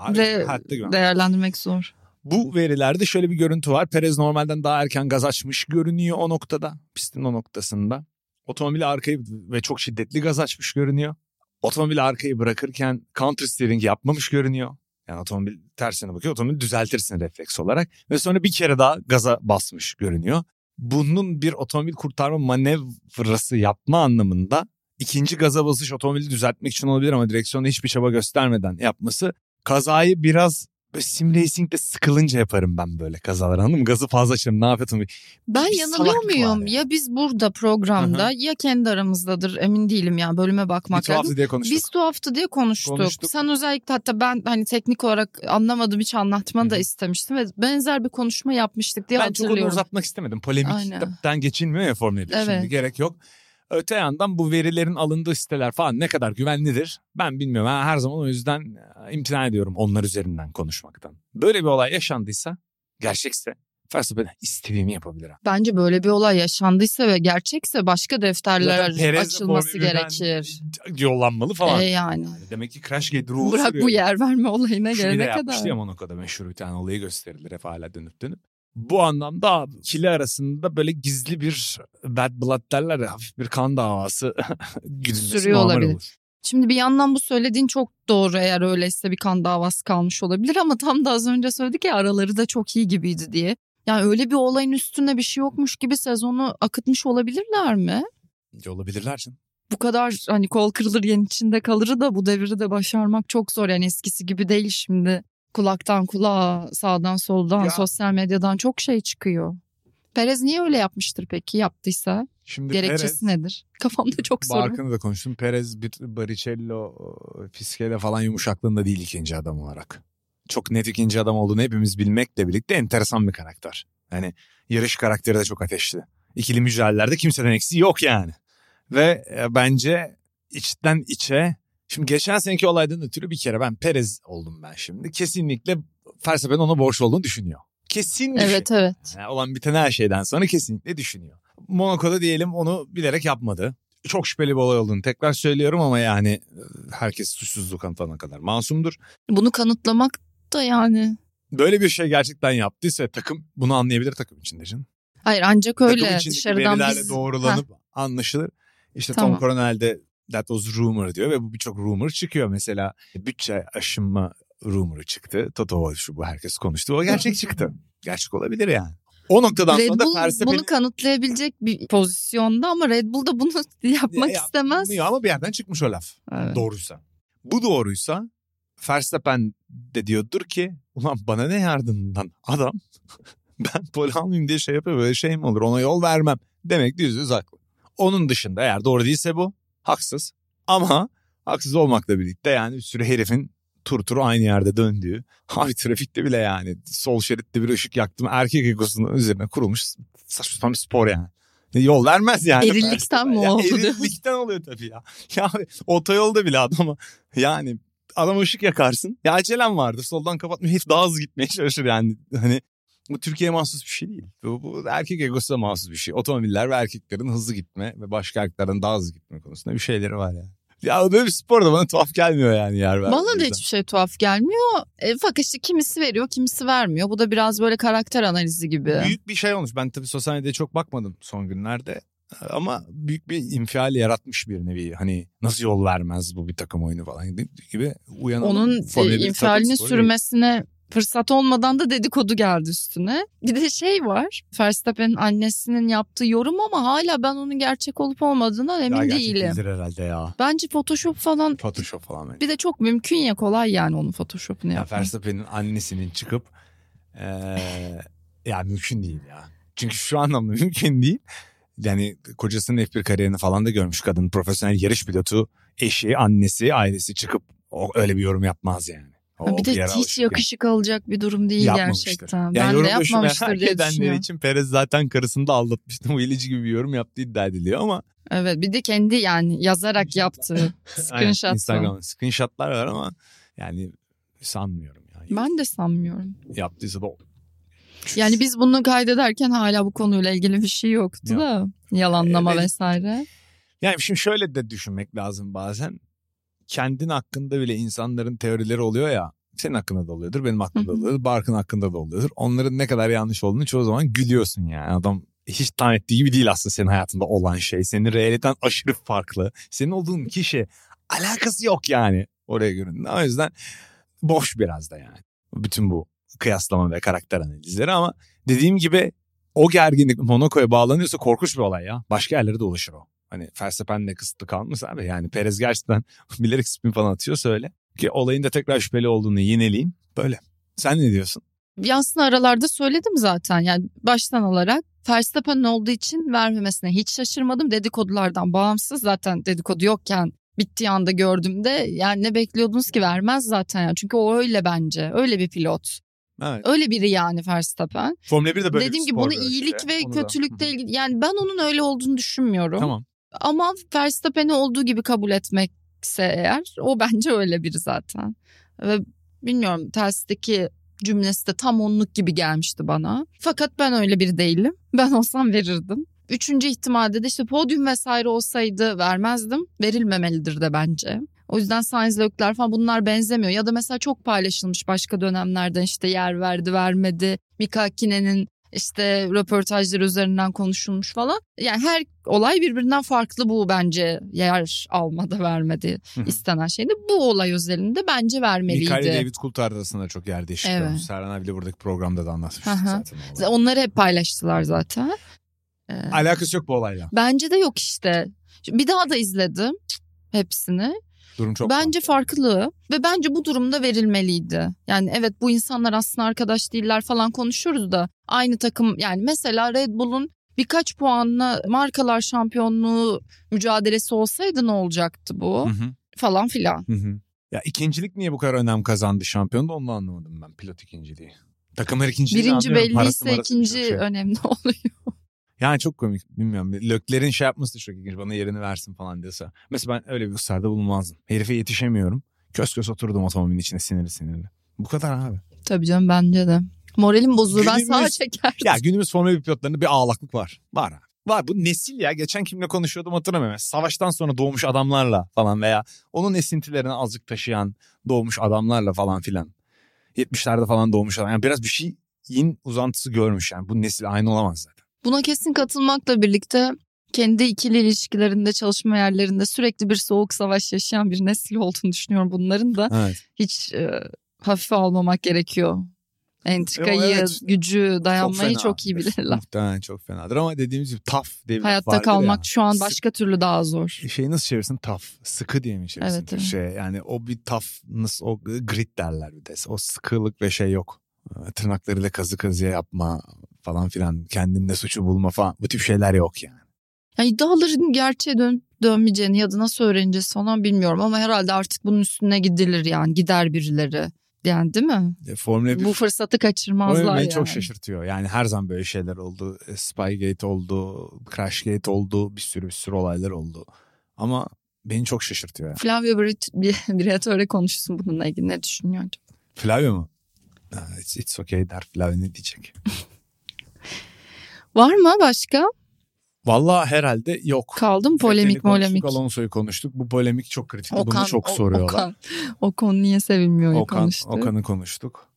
Yani de değerlendirmek zor. bu verilerde şöyle bir görüntü var. Perez normalden daha erken gaz açmış görünüyor o noktada. Pistin o noktasında. Otomobili arkayı ve çok şiddetli gaz açmış görünüyor. Otomobili arkayı bırakırken counter steering yapmamış görünüyor. Yani otomobil tersine bakıyor. Otomobili düzeltirsin refleks olarak. Ve sonra bir kere daha gaza basmış görünüyor. Bunun bir otomobil kurtarma manevrası yapma anlamında ikinci gaza basış otomobili düzeltmek için olabilir ama direksiyonda hiçbir çaba göstermeden yapması kazayı biraz böyle sim racing'de sıkılınca yaparım ben böyle kazalar anladın mı? Gazı fazla açarım ne yapayım? Ben Bir yanılıyor muyum? yani. Ya biz burada programda ya kendi aramızdadır emin değilim ya bölüme Bir bakmak lazım. tuhafı diye konuştuk. Biz tuhaftı diye konuştuk. Konuştuk. Sen özellikle hatta ben hani teknik olarak anlamadım hiç anlatmanı da istemiştim ve benzer bir konuşma yapmıştık diye ben çok onu hatırlıyorum. uzatmak istemedim. Aynen. Polemikten geçilmiyor ya Formula 1. Şimdi Evet. gerek yok. Öte yandan bu verilerin alındığı siteler falan ne kadar güvenlidir ben bilmiyorum. Ben her zaman o yüzden e, imtina ediyorum onlar üzerinden konuşmaktan. Böyle bir olay yaşandıysa gerçekse Verstappen istediğini yapabilir. Bence böyle bir olay yaşandıysa ve gerçekse başka defterler de açılması Formula 1'den gerekir. Yollanmalı falan. E yani. Yani demek ki Crashgate ruhu Bırak sürüyor. bu yer verme olayına Şu bir de gelene yapmıştı kadar. ya Monaco'da meşhur bir tane olayı gösterilir hep hala dönüp dönüp. Bu anlamda ikili arasında böyle gizli bir bad blood derler ya hafif bir kan davası Sürüyor olabilir. olur. Şimdi bir yandan bu söylediğin çok doğru eğer öyleyse bir kan davası kalmış olabilir ama tam da az önce söyledik ya araları da çok iyi gibiydi diye. Yani öyle bir olayın üstüne bir şey yokmuş gibi sezonu akıtmış olabilirler mi? Olabilirler canım. Bu kadar hani kol kırılır yen içinde kalırı da bu devri de başarmak çok zor. Yani eskisi gibi değil şimdi. Kulaktan kulağa, sağdan soldan, Ya. sosyal medyadan çok şey çıkıyor. Perez niye öyle yapmıştır peki yaptıysa? Şimdi Gerekçesi Perez, nedir? Kafamda çok soru. Barkın'ı da konuştum. Perez bir Baricello, Fiskele falan yumuşaklığında değil ikinci adam olarak. Çok net ikinci adam olduğunu hepimiz bilmekle birlikte enteresan bir karakter. Yani yarış karakteri de çok ateşli. İkili mücadelelerde kimseden eksiği yok yani. Ve e, bence içten içe Şimdi geçen seneki olaydan ötürü bir kere ben Perez oldum ben şimdi. Kesinlikle Verstappen ona borç olduğunu düşünüyor. Kesin düşünüyor. Evet evet. Yani olan biten her şeyden sonra kesinlikle düşünüyor. Monaco'da diyelim onu bilerek yapmadı. Çok şüpheli bir olay olduğunu tekrar söylüyorum ama yani e, herkes suçsuzluğu kanıtlanana kadar masumdur. Bunu kanıtlamak da yani. Böyle bir şey gerçekten yaptıysa takım bunu anlayabilir takım içinde canım. Hayır ancak Takım öyle içindeki dışarıdan biz... doğrulanıp anlaşılır. İşte Tamam. Tom Coronel de that was rumor diyor ve bu birçok rumor çıkıyor. Mesela bütçe aşınma rumoru çıktı. Toto şu bu herkes konuştu. O gerçek çıktı. Gerçek olabilir yani. O noktadan Red sonra da Bull Verstappen'in bunu kanıtlayabilecek bir pozisyonda ama Red Bull da bunu yapmak Ya, istemez. Ama bir yerden çıkmış o laf. Evet. Doğruysa. Bu doğruysa Verstappen de diyordur ki ulan bana ne yardımından adam ben pol almayayım diye şey yapıyor böyle şey mi olur ona yol vermem demek yüz yüz haklı. Onun dışında eğer doğru değilse bu haksız ama haksız olmakla birlikte yani bir sürü herifin tur tur aynı yerde döndüğü abi trafikte bile yani sol şeritte bir ışık yaktım erkek egosunun üzerine kurulmuş saçma sapan bir spor yani. Yol vermez yani. Erillikten mi Ya oldu diyorsun? Erillikten oluyor tabii ya. Ya otoyolda bile adama yani adam ışık yakarsın. Ya acelem vardır soldan kapatmış herif daha hızlı gitmeye çalışır yani. Hani bu Türkiye'ye mahsus bir şey değil. Bu, bu erkek egosuna mahsus bir şey. Otomobiller ve erkeklerin hızlı gitme ve başka erkeklerden daha hızlı gitme konusunda bir şeyleri var yani. Ya böyle bir spor da bana tuhaf gelmiyor yani yer Bana da hiçbir şey tuhaf gelmiyor. E, fakat işte kimisi veriyor kimisi vermiyor. Bu da biraz böyle karakter analizi gibi. Büyük bir şey olmuş. Ben tabii sosyal medyaya çok bakmadım son günlerde. Ama büyük bir infial yaratmış bir nevi. Hani nasıl yol vermez bu bir takım oyunu falan gibi uyanalım. Onun e, infialini sürmesine fırsat olmadan da dedikodu geldi üstüne. Bir de şey var. Verstappen'in annesinin yaptığı yorum ama hala ben onun gerçek olup olmadığından Ya emin gerçek değilim. herhalde ya. Bence Photoshop falan Photoshop falan. bence. bir de çok mümkün ya kolay yani onun Photoshop'unu Ya yapmak. Verstappen'in annesinin çıkıp eee ya mümkün değil ya. Çünkü şu anlamda mümkün değil. Yani kocasının F1 kariyerini falan da görmüş kadın. Profesyonel yarış pilotu, eşi, annesi, ailesi çıkıp öyle bir yorum yapmaz yani. O bir de yere hiç yakışık alacak bir durum değil gerçekten. Yani ben de yapmamıştır diye düşünüyorum. için Perez zaten karısını da aldatmıştı. Bu ilici gibi bir yorum yaptığı iddia ediliyor ama Evet bir de kendi yani yazarak yaptığı screenshot. Instagram screenshotlar var ama yani sanmıyorum. Yani. Ben de sanmıyorum. Yaptıysa da Yani biz bunu kaydederken hala bu konuyla ilgili bir şey yoktu Yok. da. Yalanlama Evet. vesaire. Yani şimdi şöyle de düşünmek lazım bazen. Kendin hakkında bile insanların teorileri oluyor ya. Senin hakkında da oluyordur, benim hakkımda da oluyordur, Barkın hakkında da oluyordur. Onların ne kadar yanlış olduğunu çoğu zaman gülüyorsun yani. Adam hiç tahmin ettiği gibi değil aslında senin hayatında olan şey. Senin realiten aşırı farklı. Senin olduğun kişi alakası yok yani oraya göründüğünde. O yüzden boş biraz da yani. Bütün bu kıyaslama ve karakter analizleri ama dediğim gibi o gerginlik Monaco'ya bağlanıyorsa korkunç bir olay ya. Başka yerlere de ulaşır o. Hani Verstappen'le kısıtlı kalmış abi. Yani Perez gerçekten bilerek spin falan atıyorsa öyle. Ki olayın da tekrar şüpheli olduğunu yineleyeyim. Böyle. Sen ne diyorsun? Yansın aralarda söyledim zaten yani baştan alarak Verstappen'in olduğu için vermemesine hiç şaşırmadım. Dedikodulardan bağımsız zaten dedikodu yokken bittiği anda gördüğümde yani ne bekliyordunuz ki vermez zaten yani. Çünkü o öyle bence öyle bir pilot. Evet. Öyle biri yani Verstappen. Formula 1 de böyle Dediğim gibi bunu iyilik işte. ve Onu kötülükle ilgili yani ben onun öyle olduğunu düşünmüyorum. Tamam. Ama Verstappen'i olduğu gibi kabul etmekse eğer o bence öyle biri zaten. Ve bilmiyorum tersteki cümlesi de tam onluk gibi gelmişti bana. Fakat ben öyle biri değilim. Ben olsam verirdim. Üçüncü ihtimalde de işte podyum vesaire olsaydı vermezdim. Verilmemelidir de bence. O yüzden Sainz Leclerc falan bunlar benzemiyor. Ya da mesela çok paylaşılmış başka dönemlerden işte yer verdi vermedi. Mika Hakkinen işte röportajları üzerinden konuşulmuş falan. Yani her olay birbirinden farklı bu bence yer almada vermedi istenen şeyde. Bu olay özelinde bence vermeliydi. Mikael David Coulthard arasında çok yer değişikliği Evet. olmuş. Serhan abi de buradaki programda da anlatmıştı zaten. Onları hep paylaştılar zaten. Ee, Alakası yok bu olayla. bence de yok işte. Bir daha da izledim hepsini. Durum çok bence farklı. farklı ve bence bu durumda verilmeliydi. Yani evet bu insanlar aslında arkadaş değiller falan konuşuyoruz da aynı takım yani mesela Red Bull'un birkaç puanla markalar şampiyonluğu mücadelesi olsaydı ne olacaktı bu Hı hı. falan filan. Hı hı. Ya ikincilik niye bu kadar önem kazandı şampiyonda onu anlamadım ben pilot ikinciliği. Takımlar ikinciliği Birinci anlıyorum. Parası belliyse marası ikinci şey. önemli oluyor. Yani çok komik bilmiyorum. Lökler'in şey yapması da çok ilginç. Bana yerini versin falan diyorsa. Mesela ben öyle bir ısrarda bulunmazdım. Herife yetişemiyorum. Kös kös oturdum otomobilin içine sinirli sinirli. Bu kadar abi. Tabii canım bence de. Moralim bozulur ben sağa çekerdim. Ya günümüz Formula 1 pilotlarında bir ağlaklık var. Var abi. Var bu nesil ya. Geçen kimle konuşuyordum hatırlamıyorum. Savaştan sonra doğmuş adamlarla falan veya onun esintilerini azıcık taşıyan doğmuş adamlarla falan filan. 70'lerde falan doğmuş adam. Yani biraz bir şeyin uzantısı görmüş yani. Bu nesil aynı olamaz zaten. Buna kesin katılmakla birlikte kendi ikili ilişkilerinde çalışma yerlerinde sürekli bir soğuk savaş yaşayan bir nesil olduğunu düşünüyorum bunların da. Evet. Hiç e, hafife almamak gerekiyor. Entrikayı, evet. gücü, dayanmayı fena. çok, iyi bilirler. Muhtemelen çok fenadır ama dediğimiz gibi tough diye bir Hayatta kalmak ya. şu an başka türlü daha zor. Şeyi nasıl çevirsin? Tough. Sıkı diye mi çevirsin? Evet, evet. Şey, yani o bir toughness, o grit derler bir de. O sıkılık ve şey yok. Ee, Tırnaklarıyla kazı kazıya yapma falan filan. Kendinde suçu bulma falan. Bu tip şeyler yok yani. Yani iddiaların gerçeğe dön dönmeyeceğini ya da nasıl öğreneceğiz falan bilmiyorum ama herhalde artık bunun üstüne gidilir yani gider birileri Yani değil mi? E, Formula 1 Bu fırsatı kaçırmazlar Formula 1 beni yani. çok şaşırtıyor. Yani her zaman böyle şeyler oldu. E, Spygate oldu, Crashgate oldu, bir sürü bir sürü olaylar oldu. Ama beni çok şaşırtıyor. Yani. Flavio Brit bir, bir atöre konuşsun bununla ilgili ne düşünüyor acaba? Flavio mu? It's, it's okay der Flavio ne diyecek? Var mı başka? Vallahi herhalde yok. Kaldı mı polemik konuştuk, molemik? Alonso'yu konuştuk. Bu polemik çok kritik. Bunu çok soruyorlar. Okan, Okan niye sevilmiyor Okan, konuştu. Okan'ı konuştuk.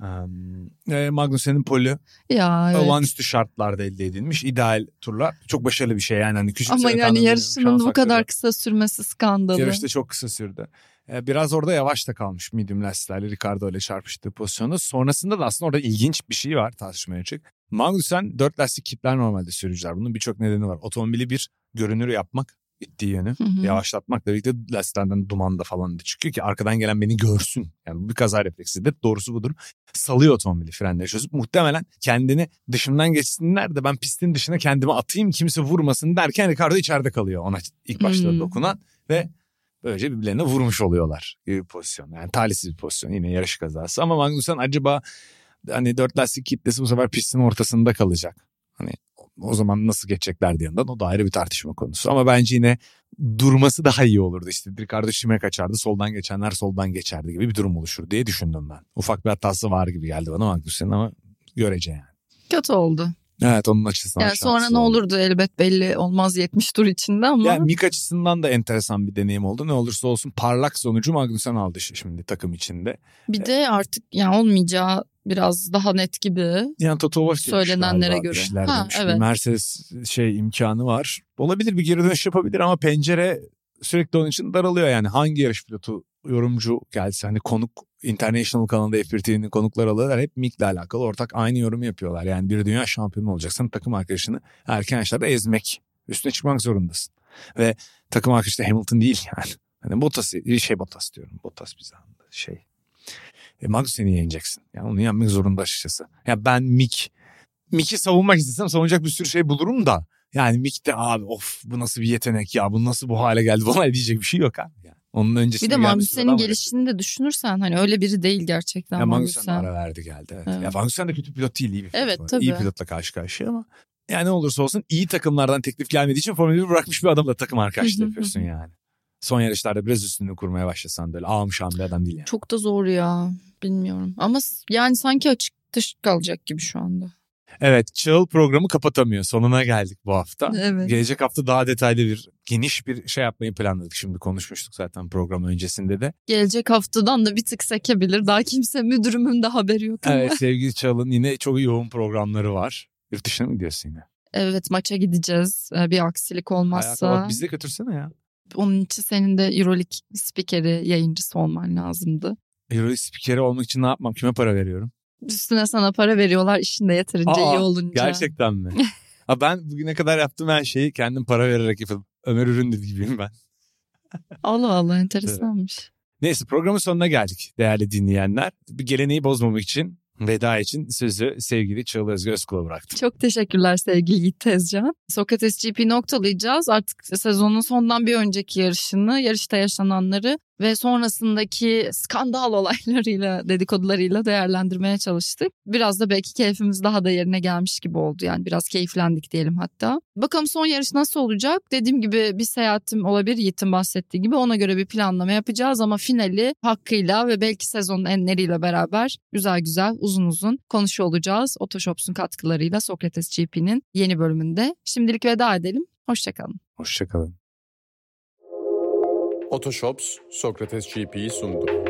Um, e, Magnussen'in polü Ya evet. olağanüstü şartlarda elde edilmiş. ideal turlar. Çok başarılı bir şey yani. Hani küçük Ama yani yarışının bu kadar kısa sürmesi skandalı. Yarışta çok kısa sürdü. E, Biraz orada yavaş da kalmış medium lastiklerle Ricardo ile çarpıştığı pozisyonda. Sonrasında da aslında orada ilginç bir şey var tartışmaya açık. Magnussen 4 lastik kitler normalde sürücüler. Bunun birçok nedeni var. Otomobili bir görünür yapmak gittiği yönü. Hı hı. Yavaşlatmakla birlikte lastiklerden duman da falan da çıkıyor ki arkadan gelen beni görsün. Yani bu bir kaza refleksidir. Doğrusu budur. Salıyor otomobili frenleri çözüp muhtemelen kendini dışımdan geçsinler de ben pistin dışına kendimi atayım kimse vurmasın derken Ricardo içeride kalıyor ona ilk başta Hmm. dokunan ve böylece birbirlerine vurmuş oluyorlar gibi bir pozisyon. Yani talihsiz bir pozisyon yine yarış kazası ama Magnussen acaba hani dört lastik kitlesi bu sefer pistin ortasında kalacak. Hani o zaman nasıl geçecekler diye yandan o da ayrı bir tartışma konusu. Ama bence yine durması daha iyi olurdu. İşte Ricardo çime kaçardı soldan geçenler soldan geçerdi gibi bir durum oluşur diye düşündüm ben. Ufak bir hatası var gibi geldi bana Magnussen'in ama görece yani. Kötü oldu. Evet onun açısından Yani sonra ne oldu. olurdu elbet belli olmaz 70 tur içinde ama Yani Mik açısından da enteresan bir deneyim oldu. Ne olursa olsun parlak sonucu Magnussen aldı şimdi takım içinde. bir de artık yani olmayacağı biraz daha net gibi. Yani Toto Wolff Söylenenlere galiba, göre. işler Ha, demiş. Evet. Mercedes şey imkanı var. Olabilir bir geri dönüş yapabilir ama pencere sürekli onun için daralıyor yani. Hangi yarış pilotu yorumcu gelse hani konuk International kanalında F1 TV'nin konuklar alıyorlar. Hep Mick'le alakalı ortak aynı yorumu yapıyorlar. Yani bir dünya şampiyonu olacaksan takım arkadaşını erken yaşlarda ezmek. Üstüne çıkmak zorundasın. Ve takım arkadaşı da Hamilton değil yani. Hani Bottas, şey Bottas diyorum. Bottas zaman şey. E, Magnussen'i yeneceksin. Yani onu yenmek zorunda açıkçası. Ya ben Mick Mick'i savunmak istesem savunacak bir sürü şey bulurum da. Yani Mick de abi of bu nasıl bir yetenek ya bu nasıl bu hale geldi bana diyecek bir şey yok abi. Yani. Onun öncesinde Bir de var. gelişini de düşünürsen hani öyle biri değil gerçekten Ya Magnussen. ara verdi geldi. Evet. Evet. Ya Magnussen de kötü pilot değil iyi bir pilot. Evet, tabii. İyi pilotla karşı karşıya ama yani ne olursa olsun iyi takımlardan teklif gelmediği için Formula 1 bırakmış bir adamla takım arkadaşlığı yapıyorsun yani. Son yarışlarda biraz üstünlüğü kurmaya başlasan da öyle ağam şam bir adam değil yani. Çok da zor ya bilmiyorum ama yani sanki açık dış kalacak gibi şu anda. Evet Çağıl programı kapatamıyor. Sonuna geldik bu hafta. Evet. Gelecek hafta daha detaylı bir geniş bir şey yapmayı planladık. Şimdi konuşmuştuk zaten program öncesinde de. Gelecek haftadan da bir tık sekebilir. Daha kimse müdürümün de haberi yok ama. Evet sevgili Çağıl'ın yine çok yoğun programları var. Yurt dışına mı gidiyorsun yine? Evet maça gideceğiz. Ee, Bir aksilik olmazsa. Hayata bak bizi de götürsene ya. Onun için senin de Euroleague spikeri yayıncısı olman lazımdı. Euro spikeri olmak için ne yapmam? Kime para veriyorum? Üstüne sana para veriyorlar işinde yeterince Aa, iyi olunca. Gerçekten mi? ha ben bugüne kadar yaptığım her şeyi kendim para vererek yapıyorum. Ömer Üründü gibiyim ben. Allah Allah enteresanmış. Neyse programın sonuna geldik değerli dinleyenler. Bir geleneği bozmamak için veda için sözü sevgili Çağıl Özgür Özkul'a bıraktım. Çok teşekkürler sevgili Yiğit Tezcan. Sokrates GP noktalayacağız. Artık sezonun sondan bir önceki yarışını, yarışta yaşananları ve sonrasındaki skandal olaylarıyla, dedikodularıyla değerlendirmeye çalıştık. Biraz da belki keyfimiz daha da yerine gelmiş gibi oldu. Yani biraz keyiflendik diyelim hatta. Bakalım son yarış nasıl olacak? Dediğim gibi bir seyahatim olabilir Yiğit'in bahsettiği gibi. Ona göre bir planlama yapacağız ama finali hakkıyla ve belki sezonun enleriyle beraber güzel güzel uzun uzun konuşuyor olacağız. Otoshops'un katkılarıyla Sokrates GP'nin yeni bölümünde. Şimdilik veda edelim. Hoşçakalın. Hoşçakalın. Otoshops Sokrates GP'yi sundu.